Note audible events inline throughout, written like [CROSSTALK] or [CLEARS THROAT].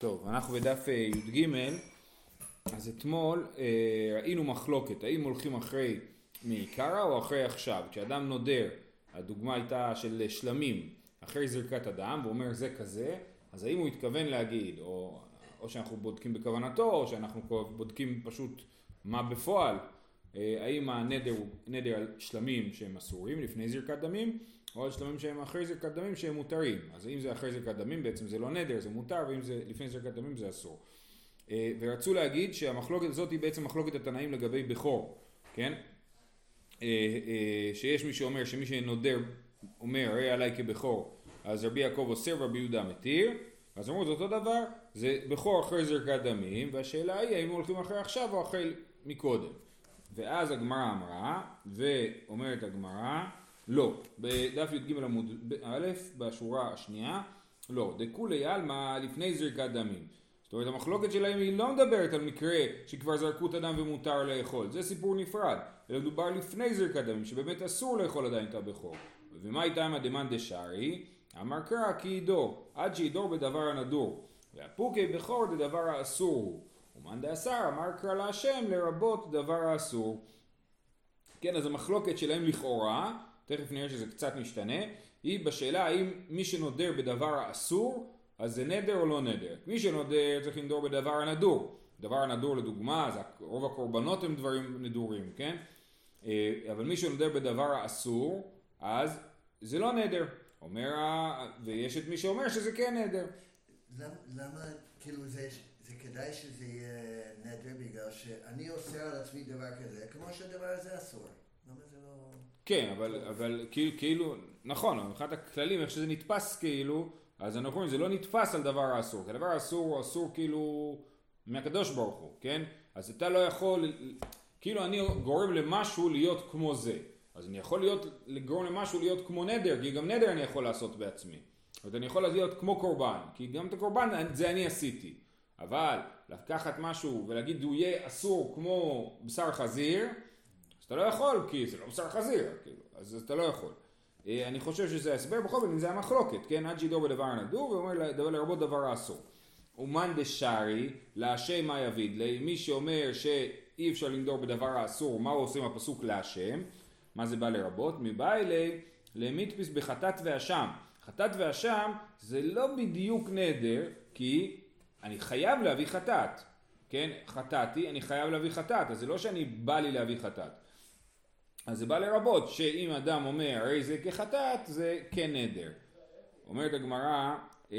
טוב, אנחנו בדף אה, י"ג, אז אתמול אה, ראינו מחלוקת, האם הולכים אחרי מעיקרא או אחרי עכשיו. כשאדם נודר, הדוגמה הייתה של שלמים, אחרי זריקת הדם, ואומר זה כזה, אז האם הוא התכוון להגיד, או, או שאנחנו בודקים בכוונתו, או שאנחנו בודקים פשוט מה בפועל, אה, האם הנדר הוא נדר על שלמים שהם אסורים לפני זריקת דמים, או על שלמים שהם אחרי זריקת דמים שהם מותרים. אז אם זה אחרי זריקת דמים בעצם זה לא נדר, זה מותר, ואם זה לפני זריקת דמים זה אסור. אה, ורצו להגיד שהמחלוקת הזאת היא בעצם מחלוקת התנאים לגבי בכור, כן? אה, אה, שיש מי שאומר שמי שנודר אומר ראה עליי כבכור אז רבי יעקב אוסר ורבי יהודה מתיר אז אמרו זה אותו דבר זה בכור אחרי זריקת דמים והשאלה היא האם הולכים אחרי עכשיו או אחרי מקודם ואז הגמרא אמרה ואומרת הגמרא לא, בדף י"ג עמוד א', בשורה השנייה, לא, דכולי עלמא לפני זריקת דמים. זאת אומרת המחלוקת שלהם היא לא מדברת על מקרה שכבר זרקו את הדם ומותר לאכול, זה סיפור נפרד, אלא מדובר לפני זריקת דמים, שבאמת אסור לאכול עדיין את הבכור. ומה איתה עם הדמאן דשארי? אמר קרא כי ידור, עד שידור בדבר הנדור, והפוקי בכור דדבר האסור הוא. ומאן דאסר אמר קרא להשם לרבות דבר האסור. כן, אז המחלוקת שלהם לכאורה תכף נראה שזה קצת משתנה, היא בשאלה האם מי שנודר בדבר האסור, אז זה נדר או לא נדר. מי שנודר צריך לנדור בדבר הנדור. דבר הנדור לדוגמה, זה רוב הקורבנות הם דברים נדורים, כן? אה, אבל מי שנודר בדבר האסור, אז זה לא נדר. אומר, ויש את מי שאומר שזה כן נדר. למה, כאילו זה, זה כדאי שזה יהיה נדר בגלל שאני אוסר על עצמי דבר כזה, כמו שהדבר הזה אסור. למה זה לא... כן, אבל, אבל כאילו, כאילו, נכון, מבחינת הכללים, איך שזה נתפס כאילו, אז אנחנו אומרים, זה לא נתפס על דבר האסור, כי הדבר האסור הוא אסור כאילו מהקדוש ברוך הוא, כן? אז אתה לא יכול, כאילו אני גורם למשהו להיות כמו זה. אז אני יכול להיות, לגרום למשהו להיות כמו נדר, כי גם נדר אני יכול לעשות בעצמי. אומרת, אני יכול להיות כמו קורבן, כי גם את הקורבן זה אני עשיתי. אבל לקחת משהו ולהגיד הוא יהיה אסור כמו בשר חזיר, אתה לא יכול כי זה לא בשר חזיר, כאילו, אז אתה לא יכול. אה, אני חושב שזה ההסבר, בכל זאת זה המחלוקת, כן? עד שידור בדבר הנדור, ואומר לרבות דבר האסור. אומן דשארי, להשם מה יביד, למי שאומר שאי אפשר לנדור בדבר האסור, מה הוא עושה עם הפסוק להשם? מה זה בא לרבות? מבא אלי למיתפיס בחטאת ואשם. חטאת ואשם זה לא בדיוק נדר, כי אני חייב להביא חטאת, כן? חטאתי, אני חייב להביא חטאת, אז זה לא שאני בא לי להביא חטאת. אז זה בא לרבות שאם אדם אומר הרי זה כחטאת זה כן נדר. אומרת הגמרא אה,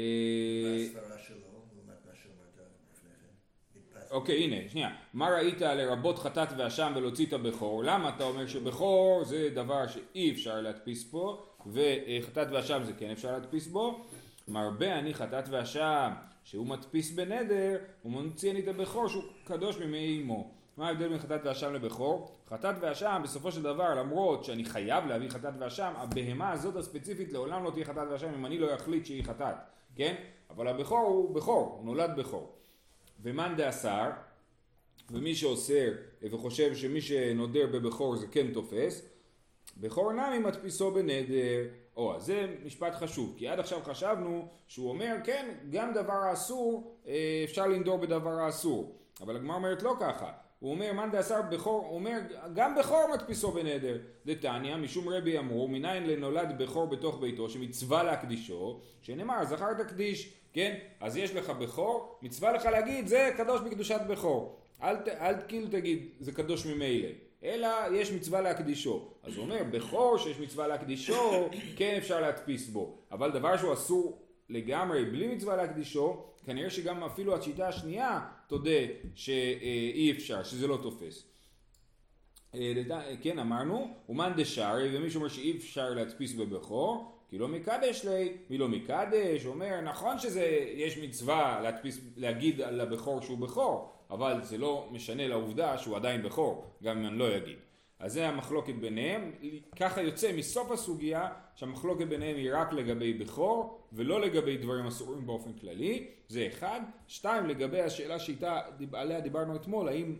אוקיי הנה שנייה. מה ראית לרבות חטאת ואשם ולהוציא את הבכור? למה אתה אומר שבכור זה דבר שאי אפשר להדפיס פה וחטאת ואשם זה כן אפשר להדפיס בו? מרבה אני חטאת ואשם שהוא מדפיס בנדר הוא מוציא אני את הבכור שהוא קדוש ממי אמו מה ההבדל בין חטאת ואשם לבכור? חטאת ואשם בסופו של דבר למרות שאני חייב להביא חטאת ואשם הבהמה הזאת הספציפית לעולם לא תהיה חטאת ואשם אם אני לא אחליט שהיא חטאת כן? אבל הבכור הוא בכור, הוא נולד בכור ומאן דאסר ומי שאוסר וחושב שמי שנודר בבכור זה כן תופס בכור נמי מדפיסו בנדר או, אז זה משפט חשוב, כי עד עכשיו חשבנו שהוא אומר, כן, גם דבר האסור, אה, אפשר לנדור בדבר האסור. אבל הגמרא אומרת לא ככה, הוא אומר מאן דעשר בכור, הוא אומר גם בכור מדפיסו בנדר. דתניא משום רבי אמרו מניין לנולד בכור בתוך ביתו שמצווה להקדישו? שנאמר זכר תקדיש. כן? אז יש לך בכור? מצווה לך להגיד זה קדוש בקדושת בכור. אל, אל כאילו תגיד זה קדוש ממילא. אלא יש מצווה להקדישו. אז הוא אומר בכור שיש מצווה להקדישו כן אפשר להדפיס בו. אבל דבר שהוא אסור לגמרי בלי מצווה להקדישו כנראה שגם אפילו השיטה השנייה תודה שאי אפשר, שזה לא תופס. אה, כן אמרנו, אומן דשארי ומי שאומר שאי אפשר להדפיס בבכור כי לא מקדש לי, מי לא מקדש, אומר נכון שיש מצווה להדפיס, להגיד על הבכור שהוא בכור אבל זה לא משנה לעובדה שהוא עדיין בכור גם אם אני לא אגיד אז זה המחלוקת ביניהם, ככה יוצא מסוף הסוגיה שהמחלוקת ביניהם היא רק לגבי בכור ולא לגבי דברים אסורים באופן כללי, זה אחד. שתיים, לגבי השאלה שאיתה, עליה דיברנו אתמול, האם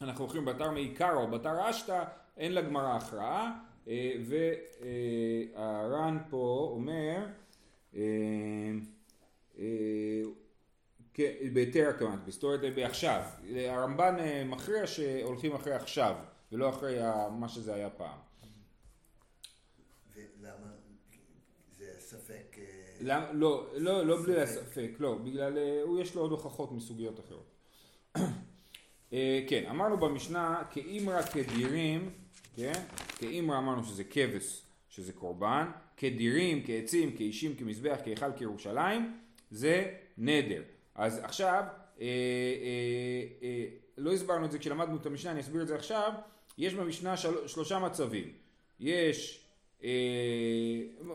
אנחנו הולכים בתר מעיקר או בתר אשתא, אין לגמרא הכרעה, אה, והר"ן פה אומר, אה, אה, בהיתר הקמת זאת בעכשיו. הרמב"ן אה, מכריע שהולכים אחרי עכשיו, ולא אחרי מה שזה היה פעם. ולמה? זה ספק... אה, למה? לא, לא, לא בלי ספק. הספק, לא, בגלל, אה, הוא יש לו עוד הוכחות מסוגיות אחרות. [CLEARS THROAT] אה, כן, אמרנו במשנה, כאימרא כדירים, כן? כאימרא אמרנו שזה כבש, שזה קורבן, כדירים, כעצים, כאישים, כמזבח, כהיכל, כירושלים, זה נדר. אז עכשיו, אה, אה, אה, לא הסברנו את זה כשלמדנו את המשנה, אני אסביר את זה עכשיו. יש במשנה של, שלושה מצבים. יש, אה,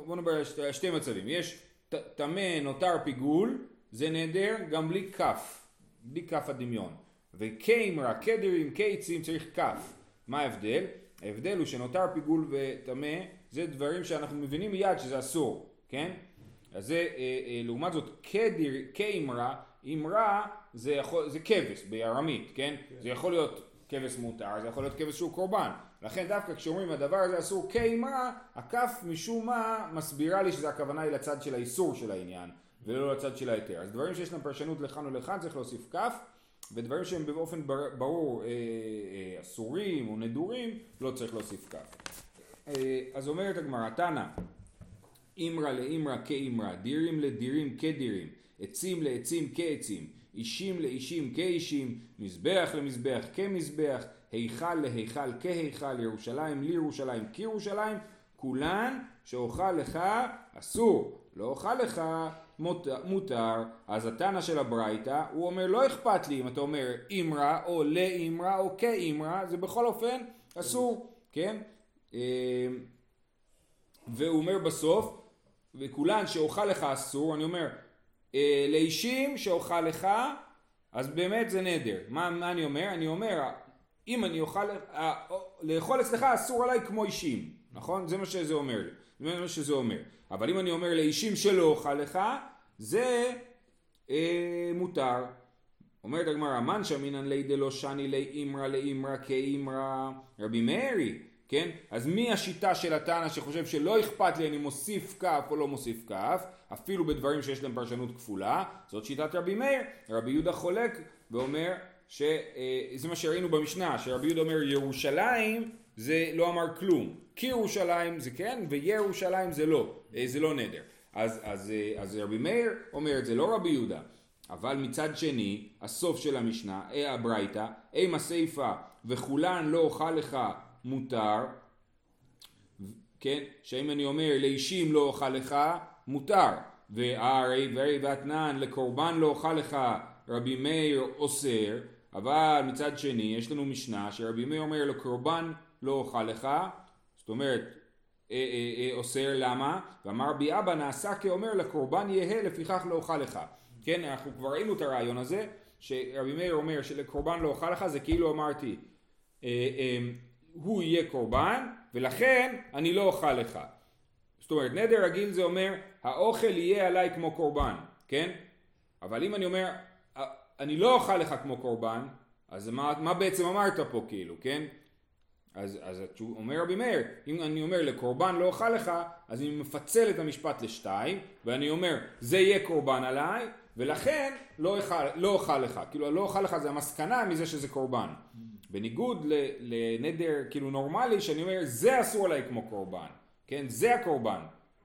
בוא נדבר על שתי, מצבים. יש טמא נותר פיגול, זה נדר גם בלי כף, בלי כף הדמיון. וקיימרה, קדרים, קייצים צריך כף. מה ההבדל? ההבדל הוא שנותר פיגול וטמא, זה דברים שאנחנו מבינים מיד שזה אסור, כן? אז זה, אה, אה, לעומת זאת, קדר, קיימרה, אימרה, זה, יכול, זה כבש בארמית, כן? זה יכול להיות כבש מותר, זה יכול להיות כבש שהוא קורבן. לכן דווקא כשאומרים הדבר הזה אסור כאימרה, הכף משום מה מסבירה לי שזה הכוונה היא לצד של האיסור של העניין, ולא לצד של ההיתר. אז דברים שיש להם פרשנות לכאן ולכאן צריך להוסיף כף, ודברים שהם באופן בר- ברור אה, אה, אסורים או נדורים, לא צריך להוסיף כף. אה, אז אומרת הגמרא, תנא, אימרא לאימרא כאימרא, דירים לדירים כדירים, עצים לעצים כעצים, אישים לאישים כאישים, מזבח למזבח כמזבח, היכל להיכל כהיכל, ירושלים לירושלים כירושלים, כולן שאוכל לך אסור, לא אוכל לך מות- מותר. אז התנא של הברייתא, הוא אומר לא אכפת לי אם אתה אומר אימרא או לאימרא או כאימרא, זה בכל אופן אסור, כן? אה, והוא אומר בסוף, וכולן שאוכל לך אסור, אני אומר, לאישים שאוכל לך, אז באמת זה נדר. מה, מה אני אומר? אני אומר, אם אני אוכל, אה, לאכול אצלך אסור עליי כמו אישים, נכון? זה מה שזה אומר לי. זה מה שזה אומר. אבל אם אני אומר לאישים שלא אוכל לך, זה אה, מותר. אומרת הגמרא, מן שמינן לי דלא שני לי אימרא לאימרא כאימרא רבי מאירי, כן? אז מי השיטה של התנא שחושב שלא אכפת לי אני מוסיף כף או לא מוסיף כף, אפילו בדברים שיש להם פרשנות כפולה, זאת שיטת רבי מאיר. רבי יהודה חולק ואומר שזה מה שראינו במשנה, שרבי יהודה אומר ירושלים זה לא אמר כלום, כי ירושלים זה כן וירושלים זה לא, אה, זה לא נדר. אז, אז, אה, אז רבי מאיר אומר את זה, לא רבי יהודה. אבל מצד שני, הסוף של המשנה, אה הברייתא, אם הסיפא וכולן לא אוכל לך מותר, כן, שאם אני אומר לאישים לא אוכל לך, מותר, והרי והרי ואתנן לקורבן לא אוכל לך רבי מאיר אוסר, אבל מצד שני יש לנו משנה שרבי מאיר אומר לקורבן לא אוכל לך, זאת אומרת אה, אה, אה, אוסר למה? ואמר רבי אבא נעשה כאומר לקורבן יהא לפיכך לא אוכל לך. כן, אנחנו כבר ראינו את הרעיון הזה, שרבי מאיר אומר שלקורבן לא אוכל לך זה כאילו אמרתי הוא יהיה קורבן ולכן אני לא אוכל לך. זאת אומרת נדר רגיל זה אומר האוכל יהיה עליי כמו קורבן, כן? אבל אם אני אומר "א- אני לא אוכל לך כמו קורבן, אז מה, מה בעצם אמרת פה כאילו, כן? אז, אז אומר רבי מאיר, אם אני אומר לקורבן לא אוכל לך, אז אני מפצל את המשפט לשתיים, ואני אומר זה יהיה קורבן עליי, ולכן לא אוכל, לא אוכל לך. כאילו לא אוכל לך זה המסקנה מזה שזה קורבן. בניגוד לנדר כאילו נורמלי, שאני אומר זה אסור עליי כמו קורבן, כן? זה הקורבן,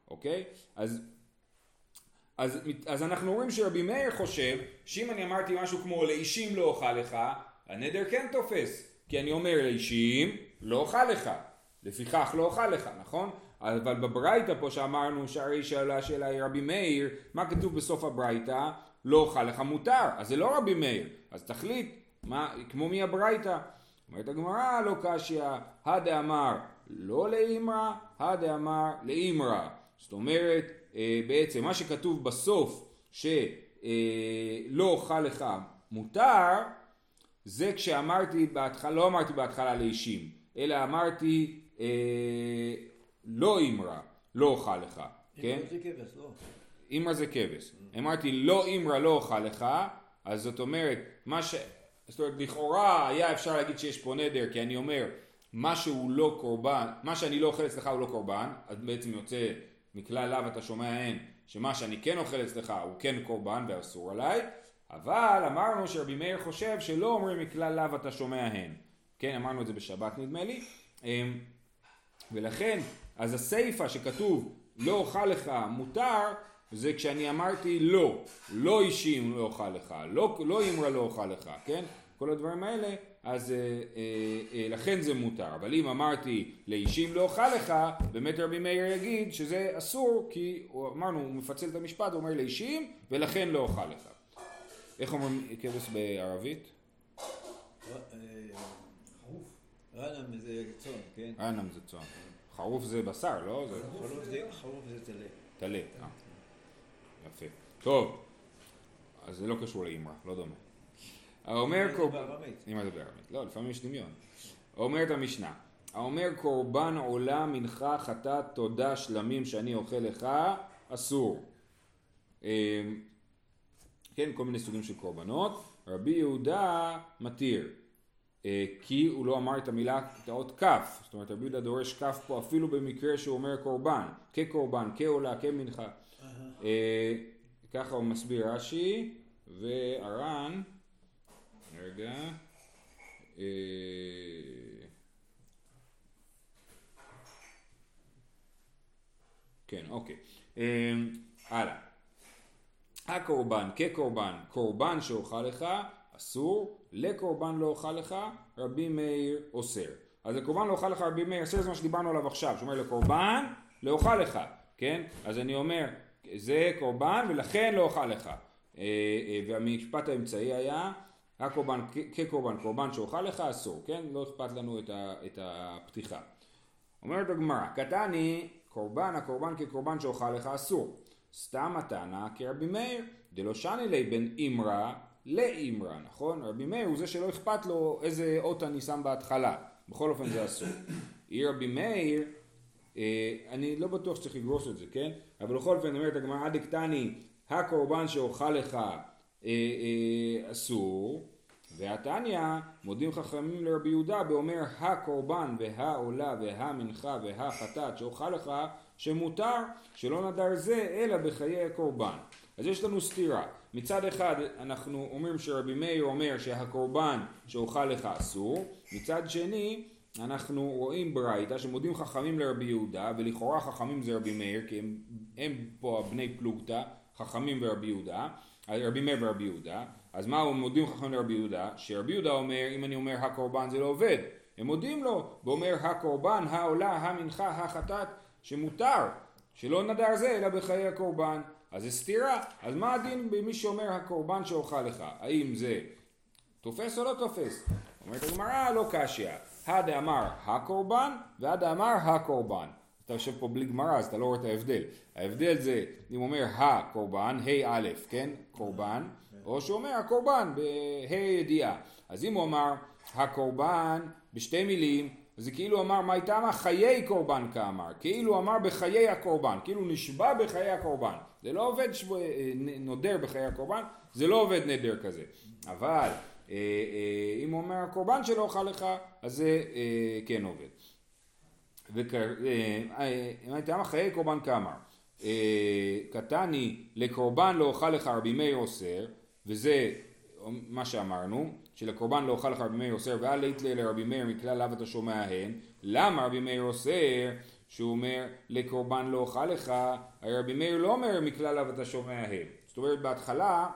אוקיי? אז אז, אז אנחנו רואים שרבי מאיר חושב שאם אני אמרתי משהו כמו לאישים לא אוכל לך, הנדר כן תופס. כי אני אומר לאישים לא אוכל לך. לפיכך לא אוכל לך, נכון? אבל בברייתא פה שאמרנו שהרי שאלה של רבי מאיר, מה כתוב בסוף הברייתא? לא אוכל לך מותר. אז זה לא רבי מאיר. אז תחליט, מה, כמו מי הברייתא? אומרת הגמרא לא קשיא, הדאמר לא לאימרא, הדאמר לאימרא. זאת אומרת, אה, בעצם מה שכתוב בסוף שלא אוכל לך מותר, זה כשאמרתי בהתחלה, לא אמרתי בהתחלה לאישים, אלא אמרתי אה, לא אימרא, לא אוכל לך, כן? זה כבש, לא. אימרא זה כבש. אמרתי לא אימרא לא אוכל לך, אז זאת אומרת, מה ש... זאת אומרת, לכאורה היה אפשר להגיד שיש פה נדר, כי אני אומר, מה שהוא לא קורבן, מה שאני לא אוכל אצלך הוא לא קורבן, אז בעצם יוצא מכלל לאו אתה שומע הן, שמה שאני כן אוכל אצלך הוא כן קורבן ואסור עליי, אבל אמרנו שרבי מאיר חושב שלא אומרים מכלל לאו אתה שומע הן. כן, אמרנו את זה בשבת נדמה לי. אמ, ולכן, אז הסיפה שכתוב לא אוכל לך מותר, זה כשאני אמרתי לא, לא אישים לא אוכל לך, לא, לא אימרה לא אוכל לך, כן? כל הדברים האלה, אז אה, אה, אה, לכן זה מותר. אבל אם אמרתי לאישים לא אוכל לך, באמת רבי מאיר יגיד שזה אסור, כי הוא, אמרנו, הוא מפצל את המשפט, הוא אומר לאישים, ולכן לא אוכל לך. איך אומרים כבש בערבית? רנם זה צאן, כן? רנם זה צאן. חרוף זה בשר, לא? חרוף זה טלה. טלה, אה. יפה. טוב, אז זה לא קשור לאמרה, לא דומה. האומר קורבן... אמרה זה בארמית. לא, לפעמים יש דמיון. אומרת המשנה, האומר קורבן עולה מנחה חטאת תודה שלמים שאני אוכל לך, אסור. אמ, כן, כל מיני סוגים של קורבנות. רבי יהודה מתיר. אה, כי הוא לא אמר את המילה, את האות כף, זאת אומרת רבי יהודה דורש כף פה אפילו במקרה שהוא אומר קורבן, כקורבן, כעולה, כמנחה. אה, ככה הוא מסביר רש"י והר"ן, רגע, אה, כן, אוקיי, הלאה. הקורבן כקורבן, קורבן שאוכל לך, אסור, לקורבן לא אוכל לך, רבי מאיר אוסר. אז לקורבן לא אוכל לך רבי מאיר אוסר זה מה שדיברנו עליו עכשיו, שאומר לקורבן לא אוכל לך, כן? אז אני אומר, זה קורבן ולכן לא אוכל לך. אה, אה, והמשפט האמצעי היה, הקורבן כקורבן, קורבן שאוכל לך אסור, כן? לא אכפת לנו את, ה, את הפתיחה. אומרת הגמרא, קטני קורבן, הקורבן כקורבן שאוכל לך אסור. סתם מתנה כרבי מאיר, דלא שני לי בין אימרה לאימרה, נכון? רבי מאיר הוא זה שלא אכפת לו איזה אות אני שם בהתחלה, בכל אופן זה אסור. אי רבי מאיר, אה, אני לא בטוח שצריך לגרוס את זה, כן? אבל בכל אופן אומרת הגמרא דקטני, הקורבן שאוכל לך אה, אה, אסור, והתניא מודים חכמים לרבי יהודה באומר הקורבן והעולה והמנחה והחטאת שאוכל לך שמותר שלא נדר זה אלא בחיי הקורבן. אז יש לנו סתירה. מצד אחד אנחנו אומרים שרבי מאיר אומר שהקורבן שאוכל לך אסור, מצד שני אנחנו רואים ברייתא שמודים חכמים לרבי יהודה ולכאורה חכמים זה רבי מאיר כי הם, הם פה הבני פלוגתא חכמים ורבי יהודה רבי מאיר ורבי יהודה. אז מה הוא מודים חכמים לרבי יהודה? שרבי יהודה אומר אם אני אומר הקורבן זה לא עובד. הם מודים לו ואומר הקורבן העולה המנחה החטאת שמותר שלא נדר זה אלא בחיי הקורבן אז זה סתירה, אז מה הדין במי שאומר הקורבן שאוכל לך? האם זה תופס או לא תופס? אומרת הגמרא לא קשיא, הדה אמר הקורבן והדה אמר הקורבן. אתה יושב פה בלי גמרא אז אתה לא רואה את ההבדל. ההבדל זה אם אומר הקורבן, ה' א', כן? קורבן, או שהוא אומר הקורבן בה' ידיעה. אז אם הוא אמר הקורבן בשתי מילים זה כאילו אמר מה איתמה חיי קורבן כאמר, כאילו אמר בחיי הקורבן, כאילו נשבע בחיי הקורבן. זה לא עובד שבו, אה, נודר בחיי הקורבן, זה לא עובד נדר כזה. אבל אה, אה, אם הוא אומר הקורבן שלא אוכל לך, אז זה כן עובד. אם איתמה חיי קורבן כאמר, קטני לקורבן לא אוכל לך רבי מאיר אוסר, וזה מה שאמרנו, שלקורבן לא אוכל לך רבי מאיר אוסר ואל יתלה לרבי מאיר מכלל לאו אתה שומע הן, למה רבי מאיר אוסר שהוא אומר לקורבן לא אוכל לך, הרי רבי מאיר לא אומר מכלל לאו אתה שומע הן. זאת אומרת בהתחלה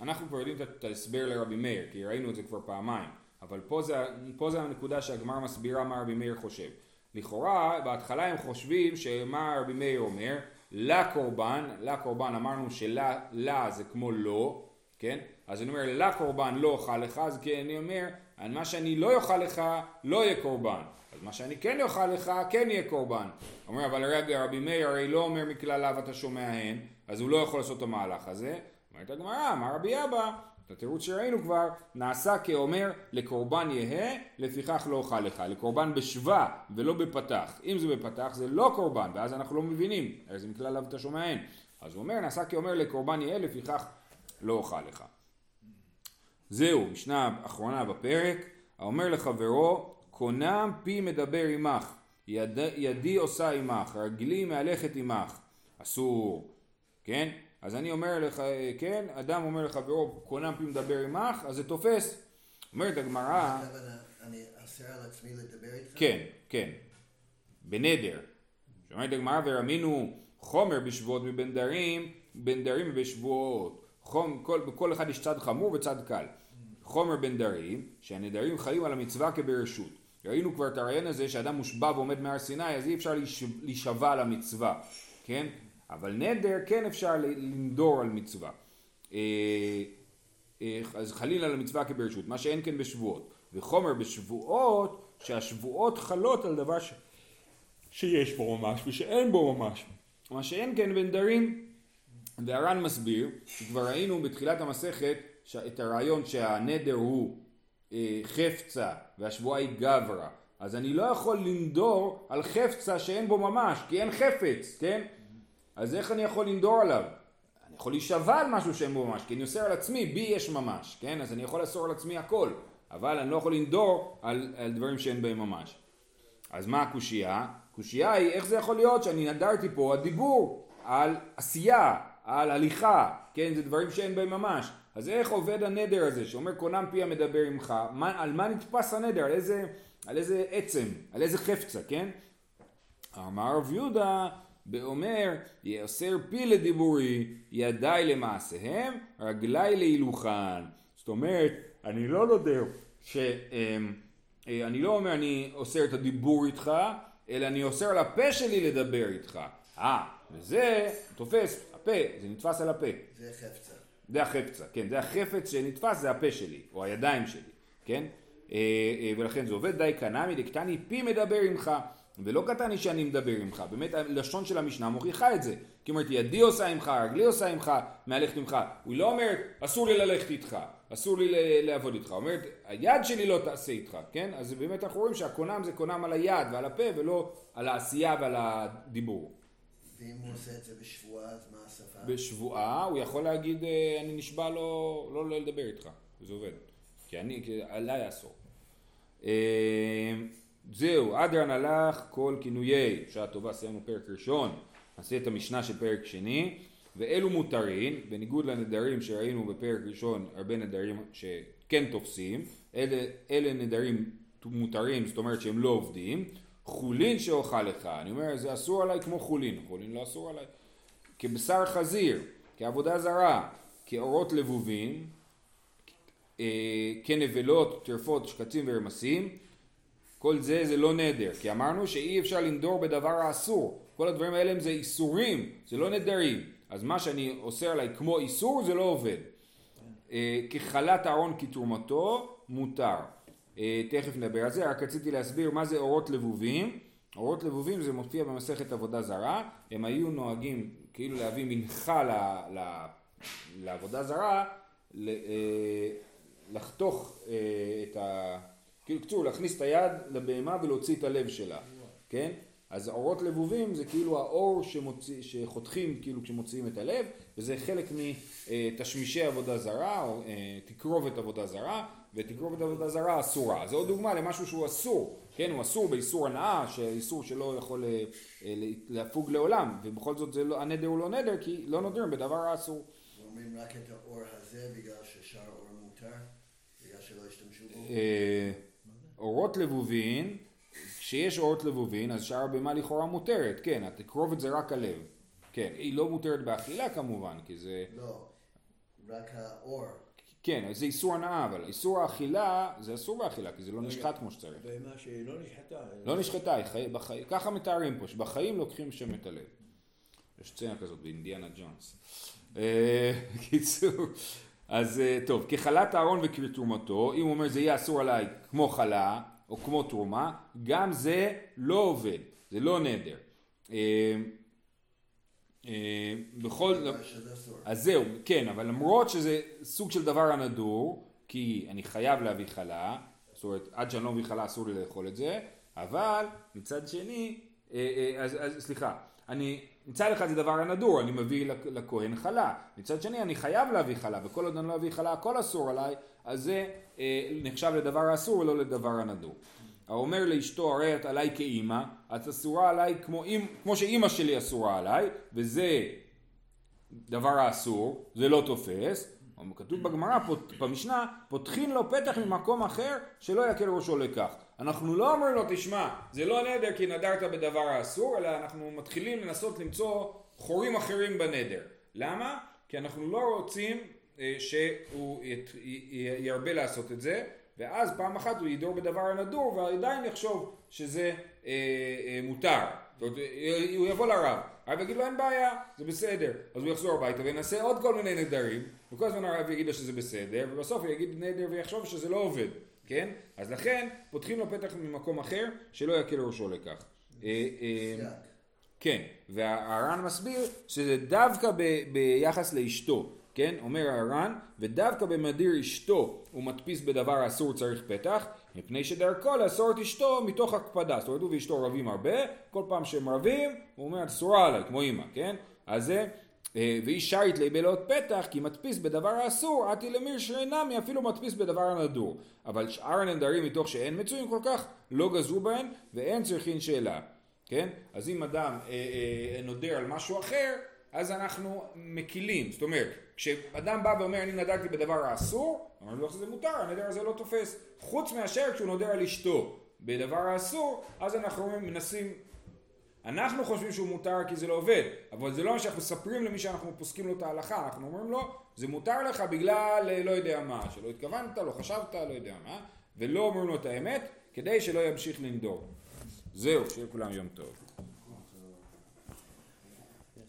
אנחנו כבר יודעים את ההסבר לרבי מאיר, כי ראינו את זה כבר פעמיים, אבל פה זה, פה זה הנקודה שהגמר מסבירה מה רבי מאיר חושב. לכאורה בהתחלה הם חושבים שמה רבי מאיר אומר לקורבן, לקורבן אמרנו שלה זה כמו לא, כן? אז אני אומר לקורבן לא אוכל לך, אז כי אני אומר, מה שאני לא אוכל לך לא יהיה קורבן. אז מה שאני כן אוכל לך כן יהיה קורבן. אומר אבל רגע רבי מאיר הרי לא אומר מכלל לאו אתה שומע הן, אז הוא לא יכול לעשות את המהלך הזה. אומרת הגמרא, אמר רבי אבא, את התירוץ שראינו כבר, נעשה כאומר לקורבן יהא, לפיכך לא אוכל לך. לקורבן בשבא ולא בפתח. אם זה בפתח זה לא קורבן, ואז אנחנו לא מבינים, הרי זה מכלל אתה שומע הן. אז הוא אומר, נעשה כאומר לקורבן יהא, לפיכך לא אוכל לך. זהו, משנה אחרונה בפרק, האומר לחברו, קונם פי מדבר עמך, יד, ידי עושה עמך, רגלי מהלכת עמך, אסור, כן? אז אני אומר לך, כן, אדם אומר לחברו, קונם פי מדבר עמך, אז זה תופס. אומרת הגמרא, אני אסר על עצמי לדבר איתך? כן, כן, בנדר. אומרת הגמרא, ורמינו חומר בשבועות ובנדרים, בנדרים ובשבועות. חום, כל, בכל אחד יש צד חמור וצד קל. חומר בנדרים, שהנדרים חלים על המצווה כברשות. ראינו כבר את הרעיון הזה שאדם מושבע ועומד מהר סיני, אז אי אפשר להיש- להישבע על המצווה, כן? אבל נדר כן אפשר לנדור על מצווה. אה, אה, אז חלילה על המצווה כברשות, מה שאין כן בשבועות. וחומר בשבועות, שהשבועות חלות על דבר ש... שיש בו ממש ושאין בו ממש. מה שאין כן בנדרים. והר"ן מסביר, שכבר ראינו בתחילת המסכת את הרעיון שהנדר הוא אה, חפצה והשבועה היא גברא. אז אני לא יכול לנדור על חפצה שאין בו ממש, כי אין חפץ, כן? אז איך אני יכול לנדור עליו? אני יכול להישבע על משהו שאין בו ממש, כי אני אוסר על עצמי, בי יש ממש, כן? אז אני יכול לאסור על עצמי הכל, אבל אני לא יכול לנדור על, על דברים שאין בהם ממש. אז מה הקושייה? הקושייה היא איך זה יכול להיות שאני נדרתי פה הדיבור על עשייה, על הליכה, כן? זה דברים שאין בהם ממש. אז איך עובד הנדר הזה שאומר קונם פי המדבר עמך? מה, על מה נתפס הנדר? על איזה, על איזה עצם? על איזה חפצה, כן? אמר רב יהודה באומר יאסר פי לדיבורי ידיי למעשיהם רגליי להילוכן זאת אומרת אני לא נודר ש... אמ, אה, אני לא אומר אני אוסר את הדיבור איתך אלא אני אוסר על הפה שלי לדבר איתך אה וזה תופס הפה זה נתפס על הפה זה חפצה. זה החפצה, כן, זה החפץ שנתפס, זה הפה שלי, או הידיים שלי, כן? אה, אה, ולכן זה עובד די קנמי, דקטני פי מדבר עמך, ולא קטני שאני מדבר עמך, באמת הלשון של המשנה מוכיחה את זה, כי אומרת ידי עושה עמך, רגלי עושה עמך, מהלכת עמך, הוא לא אומר אסור לי ללכת איתך, אסור לי לעבוד איתך, הוא אומר היד שלי לא תעשה איתך, כן? אז באמת אנחנו רואים שהקונם זה קונם על היד ועל הפה ולא על העשייה ועל הדיבור. ואם הוא עושה את זה בשבועה, אז מה השפה? בשבועה הוא יכול להגיד אה, אני נשבע לא, לא, לא לדבר איתך, וזה עובד. כי אני, כי עליי אסור. אה, זהו, אדרן הלך כל כינויי, שעה טובה, סיימנו פרק ראשון, נעשה את המשנה של פרק שני, ואלו מותרים, בניגוד לנדרים שראינו בפרק ראשון, הרבה נדרים שכן תופסים, אלה, אלה נדרים מותרים, זאת אומרת שהם לא עובדים, חולין שאוכל לך, אני אומר זה אסור עליי כמו חולין, חולין לא אסור עליי, כבשר חזיר, כעבודה זרה, כאורות לבובים, אה, כנבלות, טרפות, שקצים ורמסים, כל זה זה לא נדר, כי אמרנו שאי אפשר לנדור בדבר האסור, כל הדברים האלה הם זה איסורים, זה לא נדרים, אז מה שאני אוסר עליי כמו איסור זה לא עובד. אה, כחלת אהרון כתרומתו מותר. אה, תכף נדבר על זה, רק רציתי להסביר מה זה אורות לבובים. אורות לבובים זה מופיע במסכת עבודה זרה, הם היו נוהגים כאילו להביא מנחה ל, ל, לעבודה זרה, ל, אה, לחתוך אה, את ה... כאילו, קצור, להכניס את היד לבהמה ולהוציא את הלב שלה, כן? אז אורות לבובים זה כאילו האור שמוציא, שחותכים כאילו כשמוציאים את הלב, וזה חלק מתשמישי עבודה זרה, או אה, תקרובת עבודה זרה, ותקרובת עבודה זרה אסורה. זו עוד דוגמה למשהו שהוא אסור, כן? הוא אסור באיסור הנאה, שאיסור שלא יכול אה, אה, להפוג לעולם, ובכל זאת לא, הנדר הוא לא נדר, כי לא נודרים בדבר האסור. אומרים רק את האור הזה בגלל ששאר האור מותר? בגלל שלא השתמשו בו? אורות לבובין, כשיש אורות לבובין אז שאר הבהמה לכאורה מותרת, כן, התקרובת זה רק הלב, כן, היא לא מותרת באכילה כמובן, כי זה, לא, רק האור. כן, אז זה איסור הנאה, אבל איסור האכילה זה אסור באכילה, כי זה לא נשחט כמו שצריך. בהמה שלא נשחטה. לא נשחטה, חי... בחי... ככה מתארים פה, שבחיים לוקחים שם את הלב. יש סצנה כזאת באינדיאנה ג'ונס. אה, [LAUGHS] קיצור, אז אה, טוב, כחלת אהרון וכתרומתו, אם הוא אומר זה יהיה אסור עליי כמו חלה, או כמו תרומה, גם זה לא עובד, זה לא נדר. אה, אה, בכל... אז זהו, כן, אבל למרות שזה סוג של דבר הנדור, כי אני חייב להביא חלה, זאת אומרת, עד שאני לא מביא חלה אסור לי לאכול את זה, אבל מצד שני, אה, אז, אז סליחה, אני, מצד אחד זה דבר הנדור, אני מביא לכ- לכהן חלה, מצד שני אני חייב להביא חלה, וכל עוד אני לא אביא חלה הכל אסור עליי, אז זה אה, נחשב לדבר האסור ולא לדבר הנדור. האומר לאשתו הרי את עליי כאימא, את אסורה עליי כמו, כמו שאימא שלי אסורה עליי, וזה דבר האסור, זה לא תופס, כתוב בגמרא, פות- במשנה, פותחין לו פתח ממקום אחר שלא יקל ראשו לכך. אנחנו לא אומרים לו, תשמע, זה לא נדר כי נדרת בדבר האסור, אלא אנחנו מתחילים לנסות למצוא חורים אחרים בנדר. למה? כי אנחנו לא רוצים אה, שהוא ית- י- ירבה לעשות את זה, ואז פעם אחת הוא ידור בדבר הנדור ועדיין יחשוב שזה אה, אה, מותר. אה, הוא יבוא לרב, הרב יגיד לו אין בעיה, זה בסדר. אז הוא יחזור הביתה וינסה עוד כל מיני נדרים, וכל הזמן הרב יגיד לו שזה בסדר, ובסוף הוא יגיד נדר ויחשוב שזה לא עובד, כן? אז לכן פותחים לו פתח ממקום אחר שלא יקל ראשו לכך. אה, אה. כן, והר"ן מסביר שזה דווקא ב, ביחס לאשתו, כן? אומר הר"ן, ודווקא במדיר אשתו הוא מדפיס בדבר האסור צריך פתח, מפני שדרכו לאסור את אשתו מתוך הקפדה. זאת אומרת, הוא ואשתו רבים הרבה, כל פעם שהם רבים, הוא אומר, אסורה עליי, כמו אימא, כן? אז זה, אה, ואיש שרית לי בלאות פתח, כי מדפיס בדבר האסור, עתי למיר שאינמי, אפילו מדפיס בדבר הנדור. אבל שאר הנדרים מתוך שאין מצויים כל כך, לא גזרו בהן, ואין צריכין שאלה. כן? אז אם אדם אה, אה, נודר על משהו אחר, אז אנחנו מקילים. זאת אומרת, כשאדם בא ואומר אני נדרתי בדבר האסור, אמרנו לו שזה מותר, הנדר הזה לא תופס. חוץ מאשר כשהוא נודר על אשתו בדבר האסור, אז אנחנו מנסים... אנחנו חושבים שהוא מותר כי זה לא עובד, אבל זה לא מה שאנחנו מספרים למי שאנחנו פוסקים לו את ההלכה, אנחנו אומרים לו, זה מותר לך בגלל אה, לא יודע מה, שלא התכוונת, לא חשבת, לא יודע מה, ולא אומרים לו את האמת, כדי שלא ימשיך לנדור. זהו, שיהיה לכולם יום טוב.